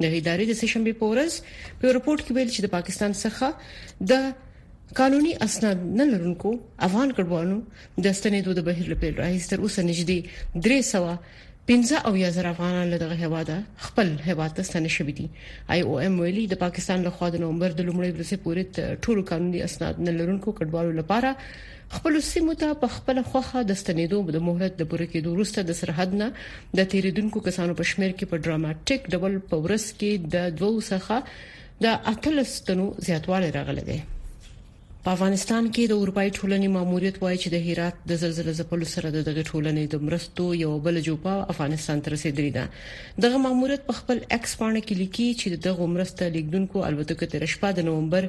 د ادارې د سشنبه په ورځ په رپورت کې ویل چې د پاکستان څخه د قانوني اسناد نه لرونکو افغان کډوالو د ستنېدو د بهیر لپاره راهیس تر اوسه نږدې 315 او یا زر افغانان له دغه هواده خپل هوا ته ستنه شوې دي آی او ام ویلي د پاکستان له خوا د نومبر د لومړۍ ورځې پورې ټول قانوني اسناد نه لرونکو کډوالو لپاره خپلو سیمو ته په خپله خوښه د ستنیدو د مهلت د پوره کېدو وروسته د سرحد نه د تیریدونکو کسانو په شمیر کې په ډراماټیک ډول په ورځ کې د 2 څخه د 18 تنو زیاتوالی راغلی دی په افغانستان کې د اروپאי ټولنې ماموریت وایي چې د هرات د زلزلې ځپلو سره د دغه ټولنې د مرستو یو بل جوپه افغانستان ته رسیدلی ده دغه ماموریت په خپل ایکس باندې کې لیکي چې دغه مرسته لیکدونکو البته تر شپه د نومبر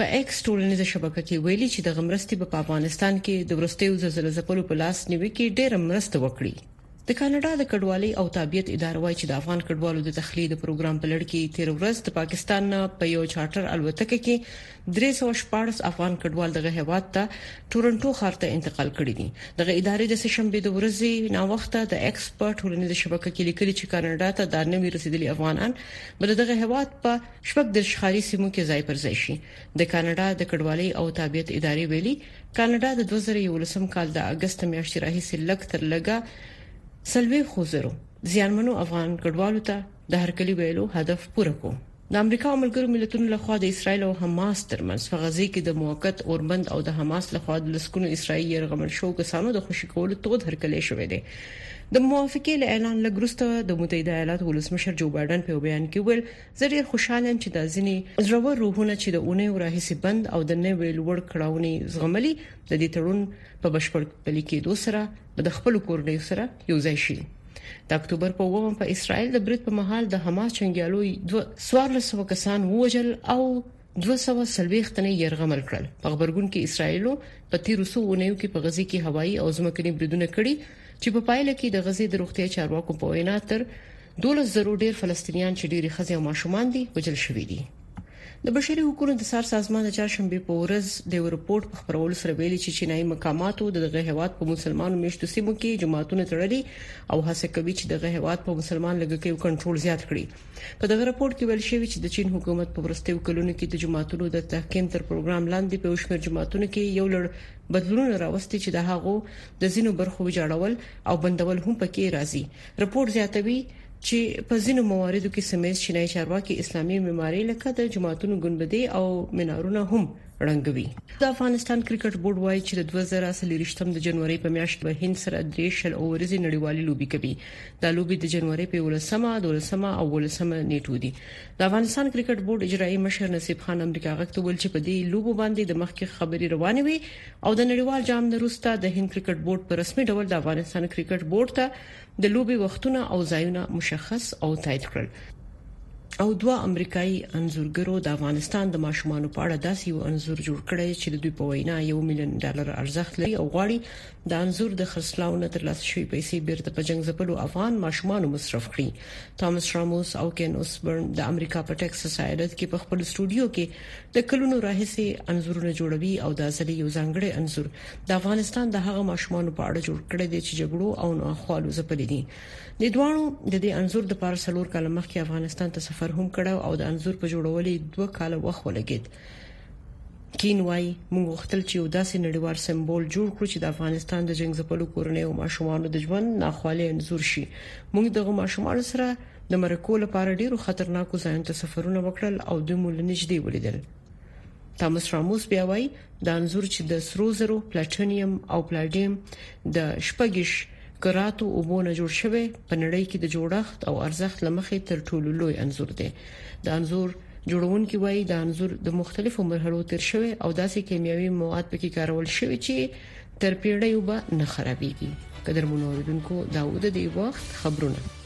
په ایکس ټولنیزه شبکه کې ویلي چې دغه مرستې به په افغانستان کې د ورستیو زلزلې ځپلو په لاس نیوي کې ډېره مرسته وکړي د کاناډا د کډوالۍ او تابعیت اداره وایي چې د افغان کډوالو د تخلیه د پروګرام په لړ کې تیر ورځ د پاکستان نه په یو چارټر الوتکه کې 314 افغان کډوال دغه هواد ته ټورنټو ښار ته انتقال کړي دي دغه ادارې د سشنبه د ورځې نا وخته د ایکسپرت ټولنیزه شبکه کې لیکلي چې کاناډا ته د نوي رسیدلي افغانان بل دغه هواد په شپږ دېرش ښاري سیمو کې ځای پر ځای شي د کاناډا د کډوالۍ او تابعیت ادارې ویلي، کاناډا د دوه زره یولسم کال د اګست میاشتې راهیسې لږ تر لږه څلوېښت زرو زیانمنو افغان کډوالو ته د هرکلي ویلو هدف پوره کړ. د امریکا او ملګرو ملتونو لخوا د اسرایل او حماس ترمنځ په غزه کې د موقت اوربند او د حماس لخوا د لسګونو اسرایلي یرغمل شوو کسانو د خوشي کولو تود هرکلی شوی دی. د موافقې له اعلان لږ وروسته د متحده ایالاتو ولسمشر جو بایډن په یو بیان کې وویل، زه ډیر خوشاله یم چې دا ځینې زړور روحونه چې د اونیو راهیسې بند او د نوې لوړ کړهونې زغملي د دې تړون په بشپړ پلي کېدو سره د خپل کورنۍ سره یو ځای شي د اکتوبر په ووم په اسرائیل د برید په مهال د حماس چنګیالو 214 کسان ووجل او دوه سوه څلوېښت تنه یې یرغمل کړل. په غبرګون کې اسراییلو په تېرو څو اونیو کې په غزې کې هوایي او ځمکني بریدونه کړي چې په پایله کې د غزې د روغتیا چارواکو په وینا تر دولس زرو ډېر فلسطینیان چې ډېری ښځې او ماشومان دي وژل شوي دي. د بشري حقوقو د څار سازمان د چهارشنبې په ورځ د یو رپورټ په خپرولو سره ویلي چې چینایي مقاماتو د دغه هیواد په مسلمانو میشتو سیمو کې جماعتونه تړلي او هڅه کوي چې دغه هیواد په مسلمان لږکیو کنټرول زیات کړي. په دغه راپور کې ویل شوی چې د چین حکومت په ورستیو کلونو کې د جماعتونو د تحکیم تر پروګرام لاندې په شمېر جماعتونو کې یو لړ بدلونونه راوستي چې د هغو د زینو برخو ویجاړول او بندول هم پکې راځي راپور زیاتوي چې په ځینو مواردو کې سمیز چینای چارواکي اسلامي معماري لکه د جماعتونو ګنبدې او منارونه هم ړنګوي د افغانستان کرکټ بورډ وایي چې د 2023م د جنوري په میاشت کې به هند سره درې شل اوریزې نړیوالې لوبي کوي دا لوبي د جنوري په 11مه، 12مه او 18مه نیټو دي د افغانستان کرکټ بورډ اجرایی مشر نصیب خان امریکا غږته ویل چې په دې لوبو باندې د مخکې خبري روانې وي او د نړیوال جام نروسته د هند کرکټ بورډ په رسمي ډول د افغانستان کرکټ بورډ ته د لوبي وختونه او ځایونه مشخص او تایید کړل او دوه امریکایي انزورګرو د افغانستان د ماشومان په اړه داسې یو انزور جوړ کړی چې د دوی په وینا یو میلیون ډالر ارزښت لري او غواړي د انځور د خرڅلاو نه ترلاسه شوې پیسې بیرته په جنگ ځپلو افغان ماشومانو مصرف کړي توماس راموس او کین اوسبرن د امریکا په ټکساس ایالت کې په خپل استودیو کې د کلونو راهیسې انځورونه جوړوي او د ازلي یو ځانګړي انځور د افغانستان د هغه ماشومانو په اړه جوړ کړی دی چې جګړو او ناخوالو ځپلي دي د دوه د دې انځور د پاره سلور کال مخکې افغانستان ته سفر هم کړو او د انځور په جوړولو دوه کال وخت ولګید کین وايي، موږ غوښتل چې یو داسې نړیوال سمبول جوړ کړو چې د افغانستان د جنګ ځپلو کورنیو او ماشومانو د ژوند ناخوالې انځور شي. موږ دغو ماشومانو سره د مرکو لپاره ډیرو خطرناکو ځایونو ته سفرونه وکړل او دوی مو له نږدې ولیدل. تامس راموس بیا وايي، دا انځور چې د سرو زرو، پلاټونیم او پلاډیم د شپږ کراتو اوبو نه جوړ شوی په نړۍ کې د جوړښت او ارزښت لمخې تر ټولو لوی انزور دی د انزور جوړونکي وایي د انزور د مختلفو مرحلو تیر شوی او داسې کیمیاوي مواد پکې کارول شوی چې تر پیړۍ وب نه خرابېږي قدر منوریدونکو داوود دی وخت خبرونه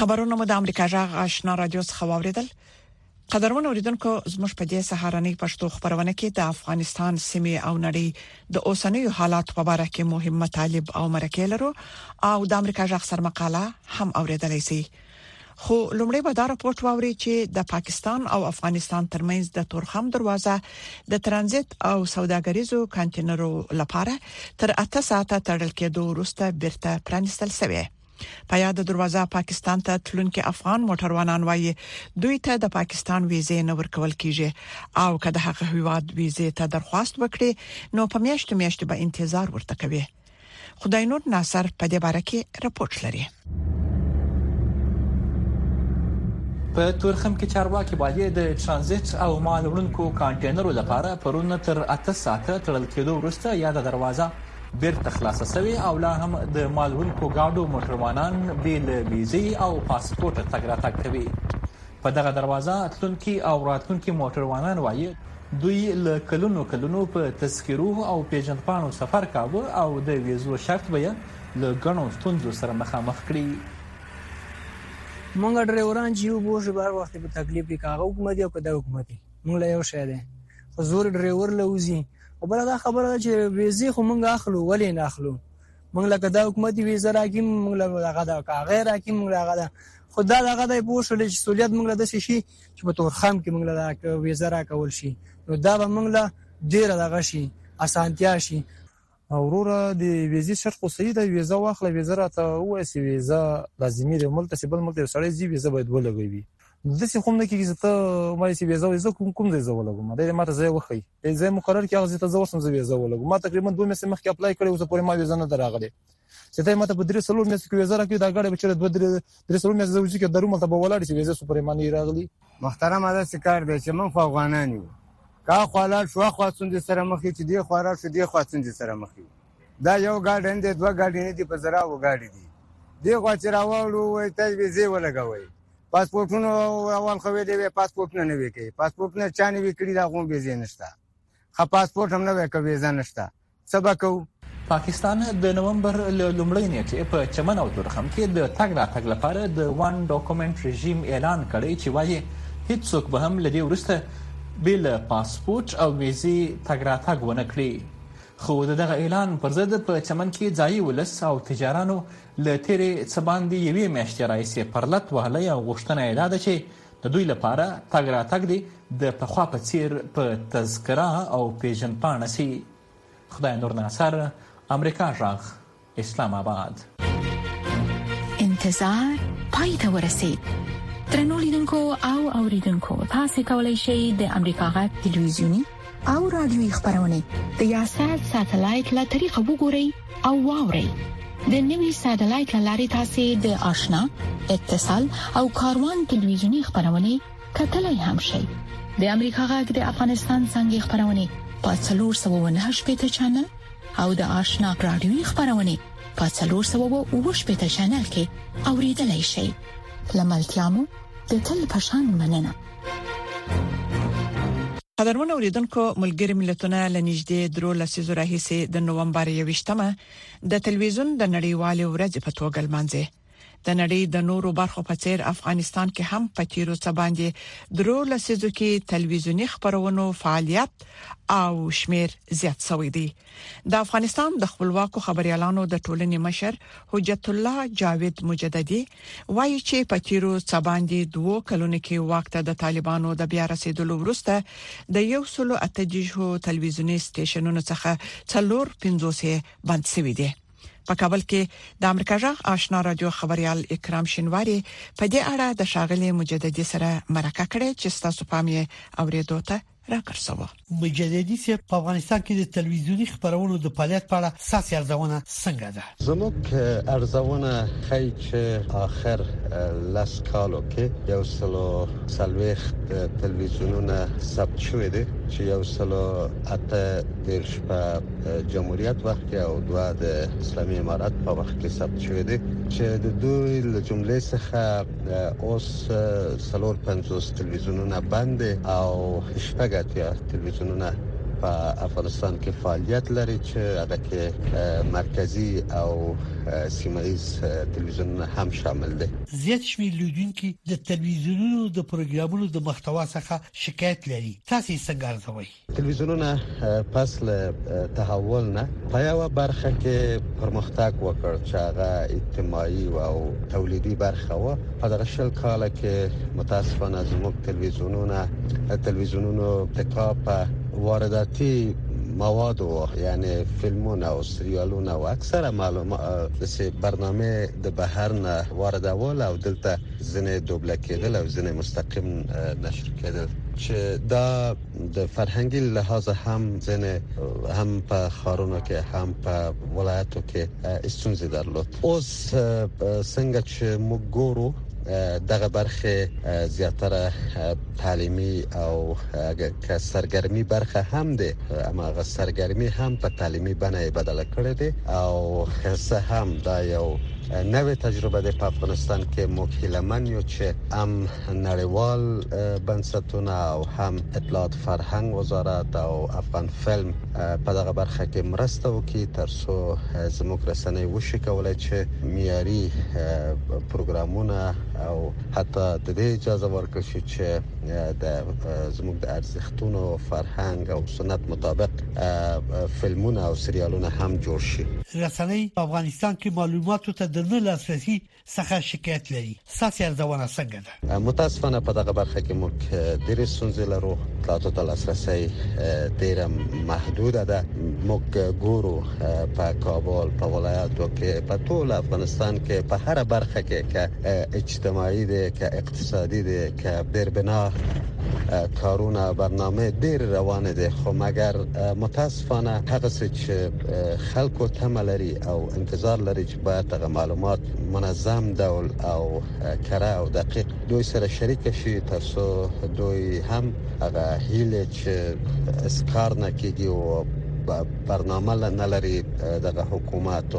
خبرونه مو د امریکا جغ آشنا رادیو څخه واوریدل قدرمن اوریدونکو زموږ په دې سهارنۍ پښتو خبرونه کې د افغانستان سیمه او نړۍ د اوسنیو حالات په اړه کې مهم مطالب او مرکې لرو او د امریکا جغ سر مقاله هم اوریدلای شئ خو لومړی به دا راپورټ واوري چې د پاکستان او افغانستان ترمنځ د تورخم دروازه د ترانزیت او سوداګریزو کانټینرو لپاره تر 8 ساعته تړل کېدو وروسته بیرته پرانستل شوه په یاد دروازه پاکستان ته تلونکي افغان موټروانان وایي دوی ته د پاکستان ویزه نه ورکول کیږي او که د هغه هیواد ویزه ته درخواست وکړي نو په میاشتو میاشتې به انتظار ورته کوي خدای نور ناصر په دې باره کې راپورټ لري په تورخم کې چارواکي وايي د ترانزیت او مال وړونکو کانټینرو لپاره پرون تر 8 ساعته تړل کېدو وروسته یاده دروازه بیرته خلاصه شوې او لا هم د مال وړونکو ګاډو موټروانان بې له ویزې او پاسپورټه تګ راتګ کوي. په دغه دروازه تلونکي او راتلونکي موټروانان وايي، دوی له کلونو کلونو په تذکرو او پېژندپاڼو سفر کاوه او د ویزو شرط به یې له ګڼو ستونزو سره مخامخ کړي. مونږ ډریوران چې یو بوږي به هر وخت په تکلیف کې که هغه حکومتي او که دا حکومتي مونږ له یو شی دی خو زور ډریور له وځي. او بل دا خبره ده چې ویزه خو مونږ اخلو ولې نه اخلو مونږ لکه دا حکومت ویزه راکې مونږ له هغه دا کاغه راکې مونږ له هغه دا خدا دغه د پوښل چې سولیت موږ له د شي چې په تورخم کې موږ له ویزه را کول شي نو دا به موږ له ډیر دغه شي اسانتیا شي وروره د ویزې شرط خو صحیح ده ویزه واخله ویزه راته وایسي ویزه لازمي ده ملته چې بل ملته سړی زی ویزه باید ولګوي د څه کوم نه کیږي چې ته ما چې ویزه ویزه کوم کوم ځای زول کوم دا ما ته ځای وخی ځای مقرر کیږي چې ته زور سم ویزه ول کوم ما تقریبا دوه میاشتې مخکې اپلای کړو زه پورې ما ویزه نه دراغله چې ته ما ته په درې سلو میاشتې کې ویزه راکې دا غړې به چیرې دوه درې درې سلو میاشتې زوجي کې درو ملته به ولاړ چې ویزه سو پورې معنی راغلی محترم دا څه کار دی چې من خو افغانان یو کا خواله شو خو څوند سره مخې چې دی خو را شو دی خو څوند سره مخې دا یو ګاډن دی دوه ګاډي نه دی په زرا و ګاډي دی دی خو چې راوړو وای ته ویزه ولګوي پاسپورتونه اول خو ویلې وې پاسپورت نه نوي کوي پاسپورت نه چا نوي کړي دا غون ویزه نشته خو پاسپورت هم نوي کوي ویزه نشته څه به کوو پاکستان د نومبر له لومړۍ نیټې په چمن او تورخم کې د تګ راتګ لپاره د وان ډاکومنټ رژیم اعلان کړی چې وایي هیڅوک به هم له دې وروسته بې له پاسپورټ او ویزې تګ راتګ ونه کړي خو د دغه اعلان پر ضد په چمن کې ځایي ولس او تجارانو له تېرې څه باندې یوې میاشتې راهیسې پرلت وهلی او غوښتنه یې دا ده چې د دوی لپاره تګ راتګ دې د پخوا په څېر په تذکره او پېژندپاڼه شي. خدای نور ناصر، امریکا غږ، اسلام آباد. انتظار پای ته ورسید. درنو لیدونکو او اوریدونکو تاسو کولی شئ د امریکا غږ ټلویزیونی او رادیوي خبرونه د یاشر ساتلایت له طریقو وګورئ او واورئ د نوي ساتلایت لارې تاسو د آشنا اتصال او کاروان ټلویزیونی خبرونه کتلای هم شئ د امریکا غږ د افغانستان څنګه خبرونه په 398 پټ چنل او د آشنا رادیوي خبرونه په 398 پټ چنل کې اوریدلای شئ لملتيامو د تل پشان مننه قدرمن اوریدونکو ملګری ملتونه لنیږدې درو لسیزو راهیسې د نوومبر 21مه د تلویزیون د نړیوال ورځ په توګه لمانځي د نړۍ د نورو برخو په څیر افغانستان کې هم په تیرو څه باندې درو لسیزو کې تلویزیونی خبرونو فعالیت او شمیر زیات شوی دی د افغانستان د خپلواکو خبريالانو د ټولنې مشر حجت الله جاوید مجددي وایي چې په تیرو څه باندې دوه کلونو کې وخت د طالبانو د بیا رسیدلو وروسته د یو سلو اته دیشو ټلویزیونی سټیشنونو څخه څلور پنځوسه بند شوې دي په کابل کې د امریکا جغ آشنا رادیو خبريال اکرام شینواری په دې اړه د شاغلي مجددي سره مرکه کړې چې تاسو پام یې اوریدو ته راګرځوه. مجددي صیب په افغانستان کې د تلویزیوني خپرونو د فعالیت په اړه ستاسې ارزونه څنګه ده؟ زموږ ارزونه ښیي چې اخر لس کالو کې یو سل او څلوېښت تلویزیونونه ثبت شوي دي چې یو سل او اته دېرش په جمهوریت وخت کې او دوه د اسلامي امارت په وخت کې ثبت شوي دي چې د دوی له جملې څخه اوس څلور پنځوس تلویزیونونه بند او شپږ اتیا تلویزیونونه په افغانستان کې فعالیت لري چې هغه کې مرکزی او سیمه ایز تلویزیونونه هم شامل دي زیات شمیر لیدونکي د تلویزیونونو د پروګرامونو د محتوا څخه شکایت لري تاسو یې څنګه ارزوي تلویزیونونه پس له تحول نه په یوه برخه کې پرمختګ وکړ چې هغه اجتماعي او تولیدي برخه و په دغه شل کال کې متاسفانه زموږ تلویزیونونه تلویزیونونو تکا په وارداتي مواد و یعنی فیلمونه او سریالونه او اکثره معلومات د برنامه د بهر نه واردول او دلته ځنه دوبله کېدل او ځنه مستقیم نشر کېدل چې دا د فرهنګي لحاظه هم ځنه هم په خارونو کې هم په ولایتو کې استونزې درلود اوس څنګه چې موږ ګورو دغه برخه زیاتره تعلیمي او که سرګرمي برخه هم ده اما غ سرګرمي هم په تعلیمي بنه بدل کړې ده او خصه هم دا یو نوې تجربه ده په افغانستان کې موږ هیله من یو چې ام نړیوال بنسټونه او هم اطلاعات فرهنګ وزارت او افغان فلم په دغه برخه کې مرسته وکړي ترڅو زموږ رسنۍ وشي کولای چې معیاري پروګرامونه او حتی د دې اجازه ورکړي شي چې د زموږ د ارزښتونو فرهنګ او سنت مطابق فلمونه او سریالونه هم جوړ شي رسنۍ په افغانستان کې معلوماتو ته د نه لاسرسي څخه شکایت لري ستاسو ارزونه څنګه ده متاسفانه په دغه برخه کې موږ ډېرې ستونزې لرو تاسو ته لاسرسي ډېر محدود ده موږ ګورو په کابل په ولایتو کې په ټول افغانستان کې په هر برخه کې که اجتماعي ده که اقتصادي ده که بیر بنا کارونه برنامه ډېر روان دي خو مګر متاسفانه هغه څه چې خلکو تمه لري او انتظار لري باید هغه معلومات منظم ډول او کره او دقیق دوی سره شریک شي ترڅو دوی هم هغه هیله چې اسکار نه کیږي او برنامه نه لري دغه حکومت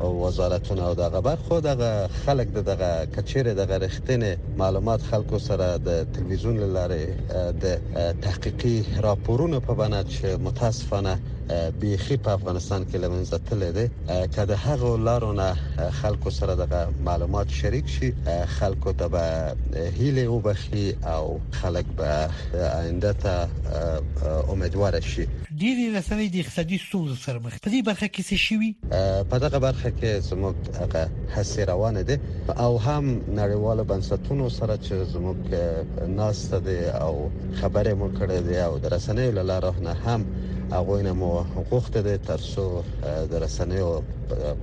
او وزارتونه او دغه برخو دغه خلک دغه کچيره دغه رښتینه معلومات خلکو سره د تلویزیون لاره د تحقیقي راپورونو په بڼه چې متاسفانه بیخي په افغانستان کې لمنځه تللی دی که د هغو لارو نه خلکو سره دغه معلومات شریک شي خلکو ته به هیله وبخي او خلک به آینده ته امیدوار شي ډېری رسنۍ د اقتصادي ستونزو سره مخ په دې برخه کې څه شوي په دغه برخه کې زموږ هغه هڅې روان دي او هم نړیوالو بنسټونو سره چې زموږ ناسته دي او خبرې مو کړې دي او د رسنیو له لارې نه هم هغه نه مو غوښته دي ترڅو د رسنیو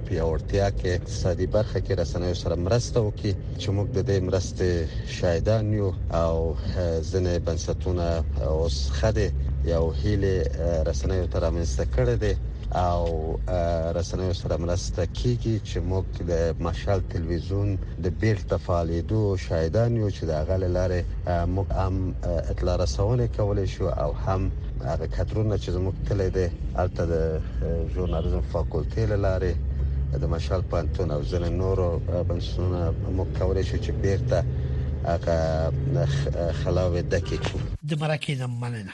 پیاوړتیا کې اقتصادي برخه کې رسنیو سره مرسته وکړي چې موږ د دې مرستې شاهدان یو او ځنې بنسټونه اوس خده یو هیله رسنیو تر امنسته کړې دي او رسنیو سره مرسته کیږي چې موږ د مارشال تلویزیون د بیرته فعالیدو شاهدان یو چې د هغه له لارې موږ هم اطلاع رسونه کولی شو او هم هغه کدرونه چې زموږ کلی دی هلته د ژورنالیزم فاکولتې له لارې د مشال پانتون او ځینې نورو بنسټونو موږ کولای شو چې بیرته هغه خلاوې دکې کړو د مرکې نه مننه.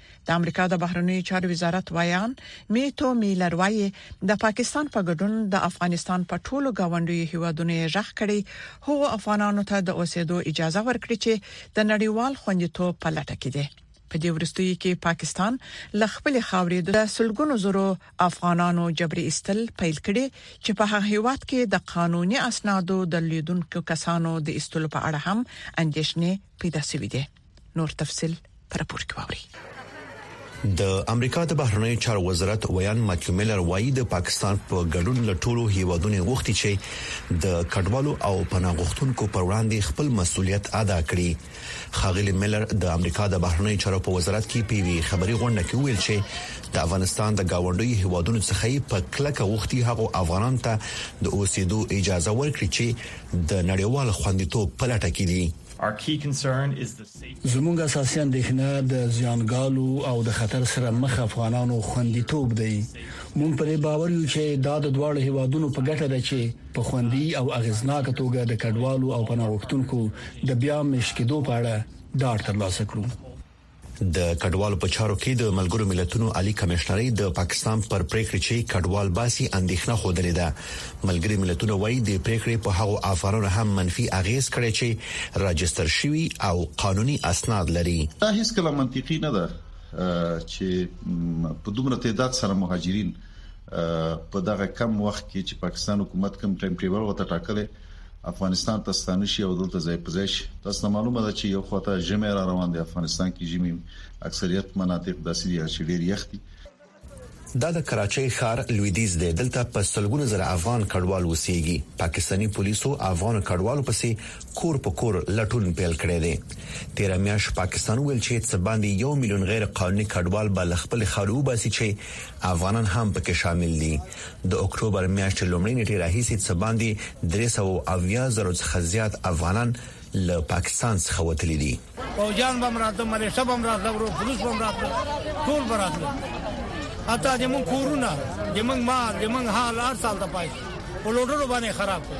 د امریکا د بهرنیو چارو وزارت ویاند میتو میلر وایي د پاکستان په ګډون د افغانستان په ټولو گاونډیو هیوادونو یې غږ کړی هغو افغانانو ته د اوسېدو اجازه ورکړي چې د نړیوال خوندیتوب په لټه کې دي په دې ورستیو کې پاکستان له خپل خاورې د سلګونو زرو افغانانو جبري استل پیل کړي چې په هغه هیواد کې د قانوني اسنادو د لیدونکو کسانو د استلو په اړه هم اندیشنې پیدا شوې دي نور تفصيل پر پور کې ووري د امریکا د بهرنیو چارو وزارت ویان ماتیو میلر وایي د پاکستان په ګډون له ټولو هیوادونو غوښتي چې د کډوالو او پناه غوښتونکو پر وړاندې خپل مسولیت ادا کړي خاغلی میلر د امریکا د بهرنیو چارو په وزارت کې پیوي خبري غونډه کې ویل چې د افغانستان د گاونډي هیوادونو څخه په کلکه غوښتي هغه افغانان ته د اوسېدو اجازه ورکړي چې د نړیوال خوندیتوب په لټه کې دي زموږ اساسي اندېښنه د زیانګالو او د خطر سره مخ افغانانو خوندیتوب دی. موږ په دې باور یو چې دا د دواړو هېوادونو په ګټه ده چې په خوندي او اغېزناکه توګه د کډوالو او پناه غوښتونکو د بیا مېشت کېدو په اړه ډاډ ترلاسه کړو. د کډوالو په چارو کې د ملګرو ملتونو عالی کمشنرۍ د پاکستان پر پریکړې چې کډوال باسي اندېښنه خوده ده ملګری ملتونه وایي د پریکړې په هغو افغانانو هم منفي اغیز کړي چې راجستر شوی او قانوني اسناد لري دا هیڅ کله منطقي نه ده چې په دومره تعداد سره مهاجرین په دغه کم وخت کې چې پاکستان حکومت کوم ټایم ټیبل وته ټاکلی افغانستان ته ستانه شي او دلته ځای په ځای شي تاسو ته معلومه ده چې یو خواته ژمی را روان دی افغانستان کې ژمی اکثریت مناطق داسې دي چې ډیر یخ دي دا د کراچۍ ښار لویدیز دی دلته په سلګونو زره افغان کډوال اوسېږي پاکستاني پولیسو افغان کډوالو پسې کور په کور لټون پیل کړی دی تیر میاش پاکستان ویل چې څه باندې یو میلیون غیر قانوني کډوال به له خپل خاورې وباسي چې افغانان هم پکې شامل دي د اکتوبر میاشتې لومړۍ نیټې راهیسې څه باندې 380 زره څخه زیات افغانان له پاکستان څخه وتلي دي فوجان بم راته ملیشه بم راته ورو پولیس بم راته ټول براته اته د مون کورونه د مون مال د مون حال هر سال ته پای په لوډرو باندې خراب کړ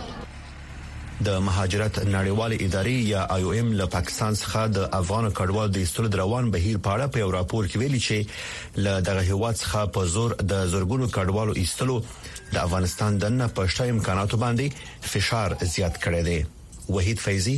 د مهاجرت نړیوالې ادارې یا آی او ایم له پاکستان څخه د افغان کډوالو د ایستلو د روان بهیر په اړه په یو راپور کې ویلي چې له دغه هیواد څخه په زور د زورګونو کډوالو ایستلو د افغانستان دنه پښته امکاناتو باندې فشار زیات کړی دی وحید فیضی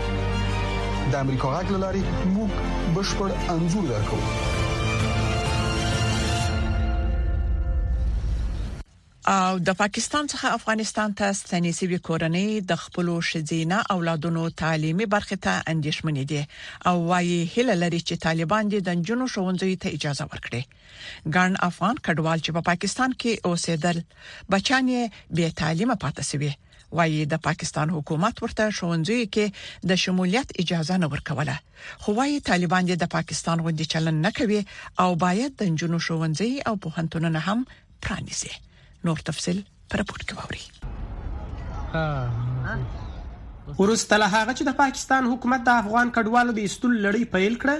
د امریکا غږ لاري موږ بشپړ انزور درکو او د پاکستان څخه افغانستان ته ستنې سوي کورنۍ د خپل شزینه اولادونو تعلیمي برخه ته اندیشمن دي او وايي هله لري چې طالبان دې د جنو شونځي ته اجازه ورکړي ګڼ افغان کډوال چې په پاکستان کې اوسېدل بچانې به تعلیمه پاتې سوي وایي د پاکستان حکومت ورته شونځي کې د شمولیت اجازه نه ورکوله خو وایي طالبان د پاکستان غوندي چلن نه کوي او باید د جنونو شونځي او پوهنتونونه هم پرانیزي نور تفصيل پر پورت کوي ورسته له هغه چې د پاکستان حکومت د افغان کډوالو د ایستلو لړۍ پیل کړه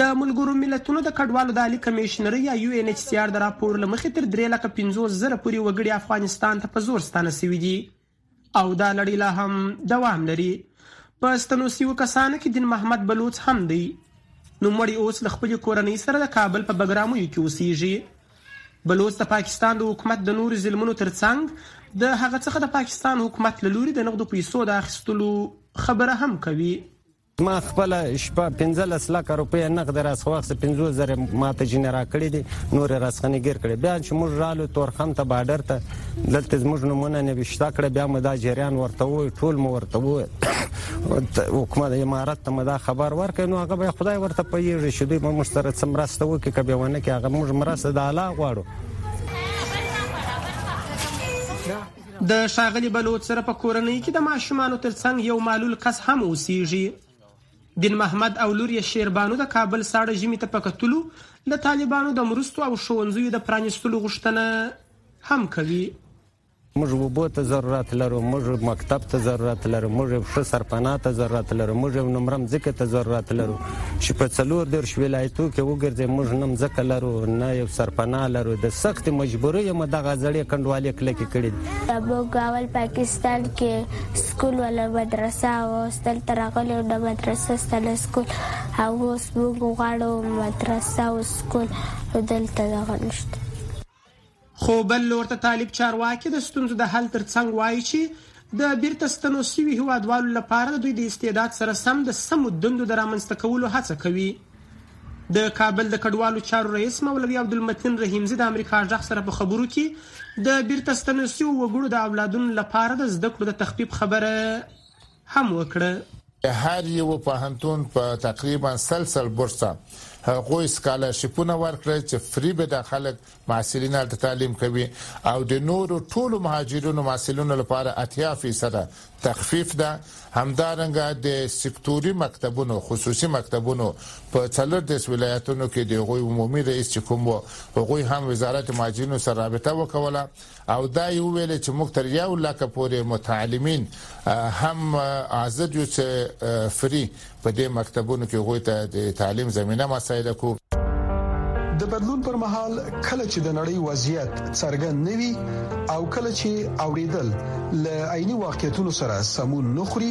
د ملګروملتونو د کډوالو د عالي کمېشنرۍ یا یو اېن اېچ سي ار د راپور له مخې تر درې لکه پنځوس زره پورې وګړي افغانستان ته په زور ستانه شوي دي او دا لړۍ لا هم دوام لري په ستنو سیو کسانو کې دین محمد بلوڅ هم دی نوموړی اوس له خپلې کورنۍ سره د کابل په بګرامیو کې اوسیږي بلوڅ د پاکستان د حکومت د نورو ظلمونو ترڅنګ د هغه څخه د پاکستان حکومت له لوري د نقدو پیسو د اخیستلو خبره هم کوي ما خپله شپه پنځلس لکه روپۍ نغدې راڅخه واخیستې، پنځوس زره یې ماته ځینې راکړي دي، نور یې راڅخه نږیر کړي. بیا چې موږ رالو تورخم ته باډر ته، دلته زموږ نومونه نوشته کړه، بیا مو دا جریان ورته وویل، ټول مو ورته وویل، حکومت امارت ته مو دا خبر ورکړ، نو هغه به خدای ورته پوهېږي چې دوی به موږ سره څه مرسته وکړي که به یې ونه کړي، هغه موږ مرسته د الله غواړو. د ښاغلي بلوڅ سره په کورنۍ کې د ماشومانو ترڅنګ یو معلول کس هم اوسیږي. دین محمد او لور یې شیربانو د کابل ساړه ژمي ته په کتلو له طالبانو د مرستو او ښوونځیو د پرانیستلو غوښتنه هم کوي. موږ اوبو ته ضرورت لرو، موږ مکتب ته ضرورت لرو، موږ یو ښه سرپناه ته ضرورت لرو، موږ یو نمره مځکې ته ضرورت لرو. چې په څلور درش ولایتو کې وګرځي موږ نه مځکه لرو نه یو سرپناه لرو د سخت مجبورۍ هم دغه زړې کندوالې کلکې کړې دي ابو ګاول پاکستان کې سکول ولا مدرسه او استل ترغلې او د مدرسه استل سکول او اوس موږ غواړو مدرسه او سکول دلته دغه نشته خو بل لور ته طالب چارواکي د ستونزو د حل تر څنګ وايي چې د بیرته ستنو شوي هیوادوالو لپاره د دوی د استعداد سره سم د سمو دندو د رامنځته کولو هڅه کوي. د کابل د کډوالو چارو رئیس مولوي عبدالمتین رحیمزي د امریکا ږغ سره په خبرو کې د بیرته ستنو شوو وګړو د اولادونو لپاره د زده کړو د تخفیف خبره هم وکړه. هر يوه پوهنتون په تقريباً سل سل بورسه هغو سکالرشيپونه ورکړل چې فري به دا خلک محصلين هلته تعليم کوي او د نورو ټولو مهاجرينو محصلينو لپاره اتيا فيصده تخفيف ده همدارنګه د سکتوري مکتبونو خصوصي مکتبونو په څلور دېرش ولايتونو کې د هغوی عمومي رئيس چې کوم و هغوی هم وزارت مهاجرينو سره رابطه وکوله او دا یې وویل چې موږ تر یو لکه پورې متعلمین هم عازد یو چې فري په دې مکتبونو کې غوي ته د تعلیم زمينه مساعده کو د بدلون پر مهال کله چې د نړۍ وضعیت څرګند نوي او کله چې اوریدل ل عیني واقعیتونو سره سمون نخري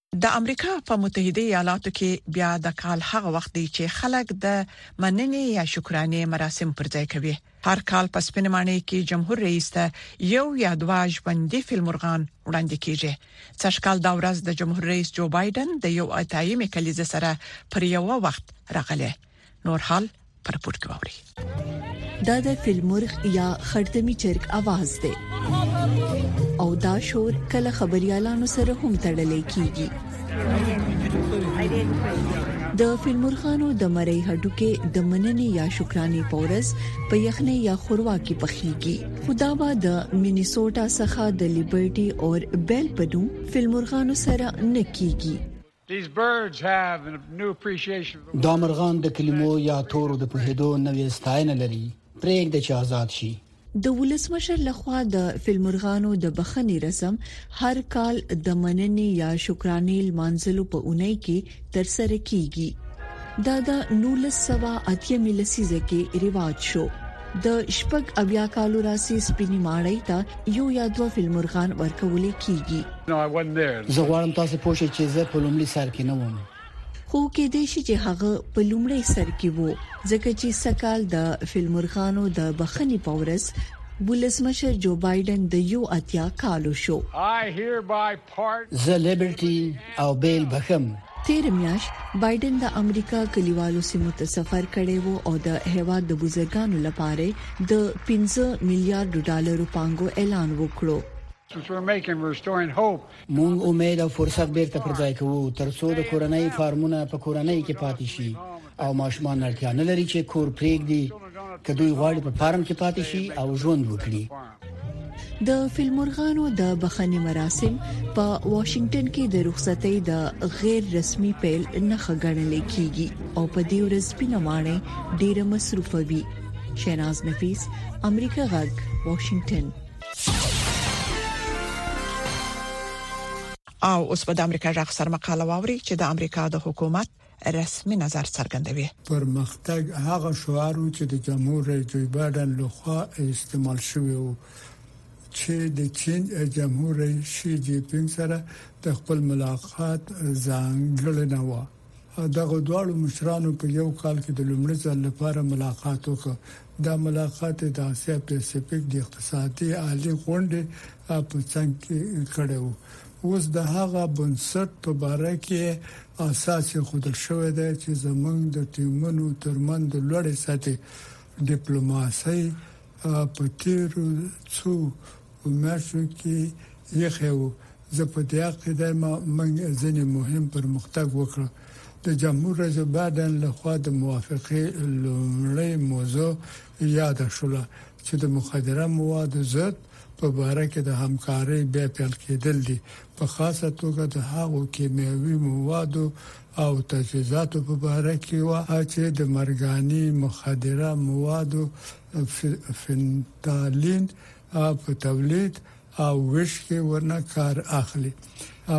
د امریکا په متحده ایالاتو کې بیا د کال هغه وخت دی چې خلک د مننې یا شکرانې مراسم پر ځای کوي. هر کال په سپینه ماڼۍ کې جمهور رئیس ته یو یا دوه ژوندي فیلمرغان وړاندې کیږي. سږکال دا ورځ د جمهور رئیس جو بایډن د یو اتایمې کلیزې سره پر یو وخت راغله. نور حال پر پورت کې ووري دا د فلمورغ یا خردمی چرګ आवाज دی او دا شور کله خبريالانو سره هم تړلې کیږي د فلمورخانو د مړی هډوکې د مننې یا شکرانې پورس په یخنې یا خوروا کې پخېږي خدا با د مینیسوټا څخه د لیبرټي او بیل پدو فلمورخانو سره نکېږي دا مرغان د کلمو یا تورو د پوهېدو نوې ستاینه لري پرېږده چې آزاد شي. د ولسمشر لخوا د فیلمرغانو د بخښنې رسم هر کال د مننې یا شکرانې لمانځلو په اونۍ کې ترسره کیږي. دا د نولس سوه اتیا مې لسیزه کې رواج شو. د شپږ اویا کالو راسي سپینی ماړی ته یو یا دوه فلمرغان ورکول کیږي زه غواړم تاسو پوه شئ چې زه په لومړي سر کې نه وم خو کې دې شي چې هغه په لومړي سر کې وو ځکه چې سکهال د فلمرغانو د بخنی پورس ولسمشر جو بایدن د یو اتیا کالو شو زه لیبرټي او بیل بخښم. تېره میاشت بایډن د امریکا کلیوالو سیمو ته سفر کړی و او د هېواد د بزګرانو لپاره یې د پنځه میلیارډو ډالرو پانګو اعلان وکړ. موږ امید او فرصت بېرته پر ځای کوو، ترڅو د کورنۍ فارمونه په کورنۍ کې پاتې شي. او ماشومان اړتیا نه لري چې کور پرېږدي که دوی غواړي په فارم کې پاتې شي او ژوند وکړي د فلمورغانو د بخښنې مراسم په واشنگټن کې د رخصتۍ د غیر رسمي پیل نه خګړل کیږي او په دې ورځ پینمانه ډیره مصروفه وي شیناز نفیس امریکا غږ واشنگټن او اوس په امریکا غږ سر مقاله ووري چې د امریکا د حکومت رسمي نظر څرګندوي پرمختګ هغه شعار و چې د جمهور رئیس جوی بایډن لخوا استعمال شوی و چې د چین جمهور رئیس شي جی پینګ سره د خپل ملاقات ځانګړنه و دغه دواړو مشرانو په یو کال کې د لومړي ځل لپاره ملاقات وکړ دا ملاقات د اسیا پیسفیک د اقتصادي عالی غونډې په څنګ کې کړو اوس د هغه بنسټ په باره کې اساس ایښودل شوی دی چې زموږ د ټیمونو ترمنځ د لوړې سطحې ډیپلوماسۍ په تیرو څو میاشتو کې ایښی و. زه په دې عقیده یم موږ ځینې مهم پرمختګ وکړ. د جمهور رئیس بایډن لخوا د موافقې لومړۍ موضوع یاده شوله چې د مخدره موادو ضد په باره کې د همکارۍ بیا پیل کېدل دي په خاصه توګه د هغو کیمیاوي موادو او تجهیزاتو په باره کې و چې د مرګاني مخدره موادو فنتالین په تولید او ویش کې ورنه کار اخلي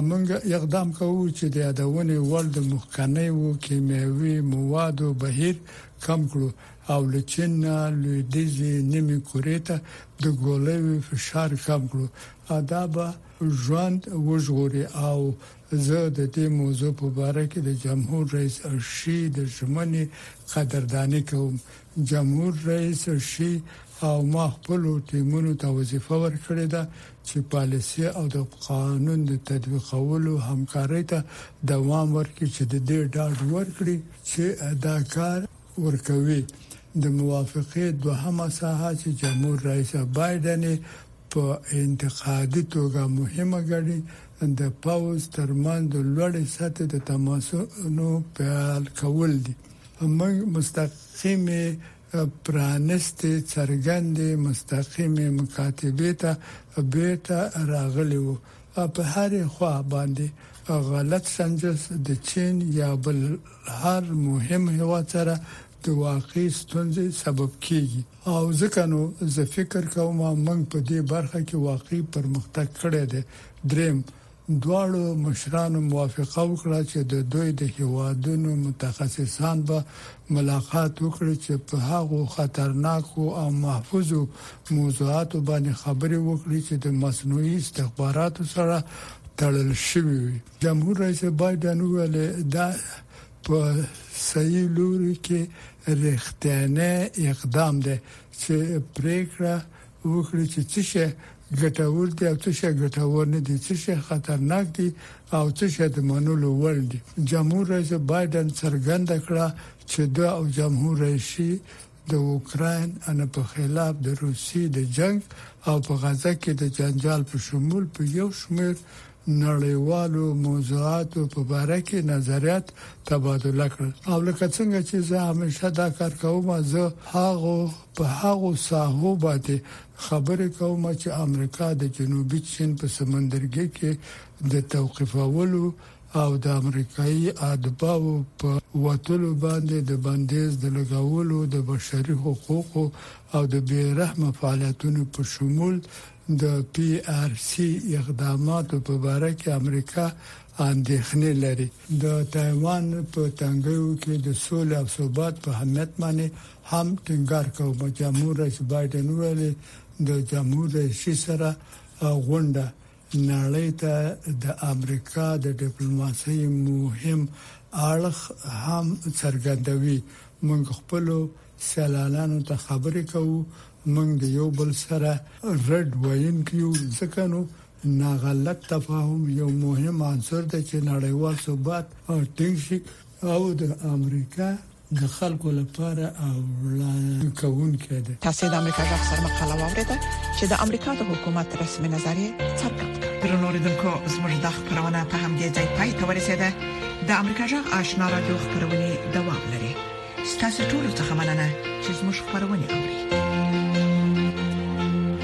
موږ اقدام کوو چې د یادونې وړ د مخکنیو کیمیاوي موادو بهیر کم کړو او له چین نه لویدیځې نیمې کورې ته د ګولیو فشار کم کړو دا به ژوند وژغوري او زه د دې موضوع په اړه کې د جمهور رئیس شي د ژمنې قدرداني کوم جمهور رئیس شي او ما خپل ټیمونو ته وظیفه ورکړې ده چې پالیسي او د قانون د تطبیقولو همکارۍ ته دوام ورکړي چې د دې ډاډ ورکړي چې دا کار ورکوي د موافقې دوهمه ساحه چې جمهور رئیس بایډن یې په انتقادي توګه مهمه ګڼي د پوځ ترمنځ د لوړې سطحې د تماسونو پیل کول دي موږ مستقیمې پرانستې څرګندې مستقیمې مکاتبې ته بیرته راغلي وو په هرې خوا باندې غلط سنجش د چين يا بل هر مهم هېواد سره د واقعي ستونزې سبب کېږي او ځکه نو زه فکر کوم موږ په دې برخه کې واقعي پرمختګ کړی دی. درېيم، دواړو مشرانو موافقه وکړه چې د دوی د هېوادونو متخصصان به ملاقات وکړي چې په هغو خطرناکو او محفوظو موضوعاتو باندې خبرې وکړي چې د مصنوعي استخباراتو سره تړل شوی وي جمهور رئیس بایدن ویل دا په صحیح لوري کې رښتینه اقدام دی چې پریکړه وکړي چې څه شي ګټور دي او څه شي ګټور نه دي څه شي خطرناک دي او څه شي د منلو وړ دي جمهور رئیس بایدن څرګنده کړه چې د جمهور رئیس د اوکراین ان په خلاف د روسیې د جنګ او په غزه کې د جنجال په شمول په یو شمېر نړیوالو موضوعاتو په باره کې نظریات تبادله کړل او لکه څنګه چې زه همیشه دا کار کوم زه هغه په هغه ساحو باندې خبرې کوم چې امریکا د جنوبي چین په سمندرګي کې د توقيفولو او د امریکایي اتباعو په وتلو باندې د بندیز د لګولو د بشري حقوقو او د بیرحمه فعالیتونو په شمول د پی آر سی اقداماتو په باره کې امریکا اندېښنې لري د تایوان په تنګیو کې د سولې او ثبات په اهمیت باندې هم ټینګار کوم جمهور رئیس بایډن ویلي د جمهور رئیس سره غونډه نړۍ ته د امریکا د ډیپلوماسۍ مهم اړخ هم څرګندوي، موږ خپلو سیالانانو ته خبرې کوو، موږ د یو بل سره رډ ویونکي یو، ځکه نو ناغلط تفاهم یو مهم عنصر دی چې نړیوال ثبات ټینګ شي او د امریکا د خلکو لپاره او وړاندې کوونکی دی. تاسو د امریکا غږ سره مقاله واوریده چې د امریکا د حکومت رسمي نظر یې څرګند کړ. درنو اوریدونکو زموږ د خبرونه په همدې ځای پای ته ورسیده. د امریکا غږ آشنا را دوه خبرونه دوام لري. ستاسو ټول څه مننه چې زموږ خبرونه اوري.